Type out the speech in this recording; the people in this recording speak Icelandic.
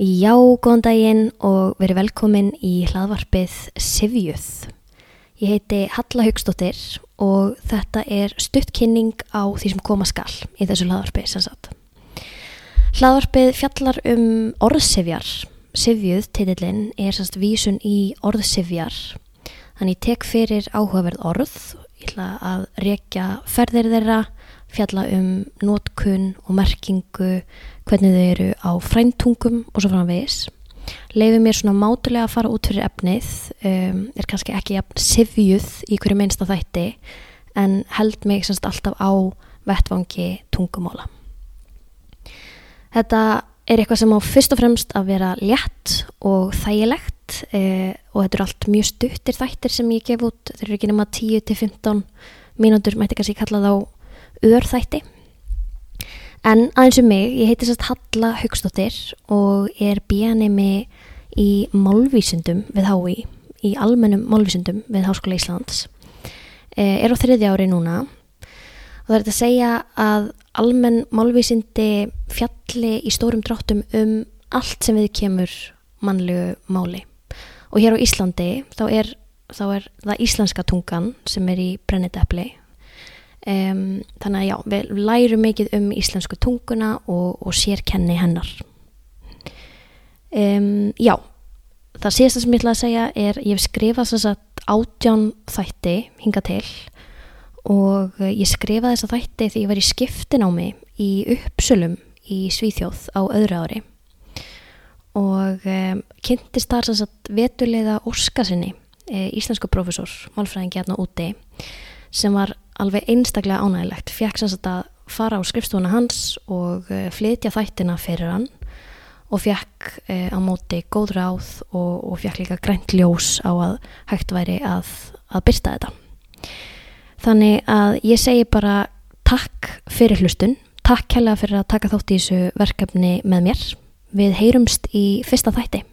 Já, góðan daginn og verið velkomin í hlaðvarpið Sivjuð. Ég heiti Halla Haugstóttir og þetta er stuttkynning á því sem koma skal í þessu hlaðvarpið sem sagt. Hlaðvarpið fjallar um orðsifjar. Sivjuð, titillin, er sannst vísun í orðsifjar. Þannig ég tek fyrir áhugaverð orð. Ég ætla að rekja ferðir þeirra, fjalla um nótkunn og merkingu, hvernig þau eru á fræntungum og svo framvegis. Leifir mér svona mátulega að fara út fyrir efnið, um, er kannski ekki jafn sifjuð í hverju minnsta þætti, en held mig semst alltaf á vettvangi tungumála. Þetta er eitthvað sem á fyrst og fremst að vera létt og þægilegt eh, og þetta eru allt mjög stuttir þættir sem ég gef út, þeir eru ekki nema 10-15 mínútur, mætti kannski kalla þá örþætti. En aðeins um mig, ég heiti sérst Halla Haugstóttir og er bíanemi í málvísundum við HÍ, í almennum málvísundum við Háskóla Íslands. Eh, er á þriðja ári núna og það er þetta að segja að almenn málvísindi fjalli í stórum dráttum um allt sem við kemur mannlegu máli. Og hér á Íslandi þá er, þá er það íslenska tungan sem er í brennitepli Um, þannig að já, við lærum mikið um íslensku tunguna og, og sérkenni hennar. Um, Já, það síðasta sem ég ætla að segja er ég hef skrifað þess að átján þætti hinga til og ég skrifaði þess að þætti því ég var í skiptin á mig í uppsölum í Svíþjóð á öðru ári og um, kynntist þar þess að vetulega Óskarsinni, e, íslensku profesor málfræðingi hérna úti sem var alveg einstaklega ánægilegt fekk sem sagt að fara á skrifstofuna hans og uh, flytja þættina fyrir hann og fekk uh, á móti góð ráð og, og fekk líka grænt ljós á að hægt væri að, að byrsta þetta. Þannig að ég segi bara takk fyrir hlustun takk hella fyrir að taka þátt í þessu verkefni með mér við heyrumst í fyrsta þætti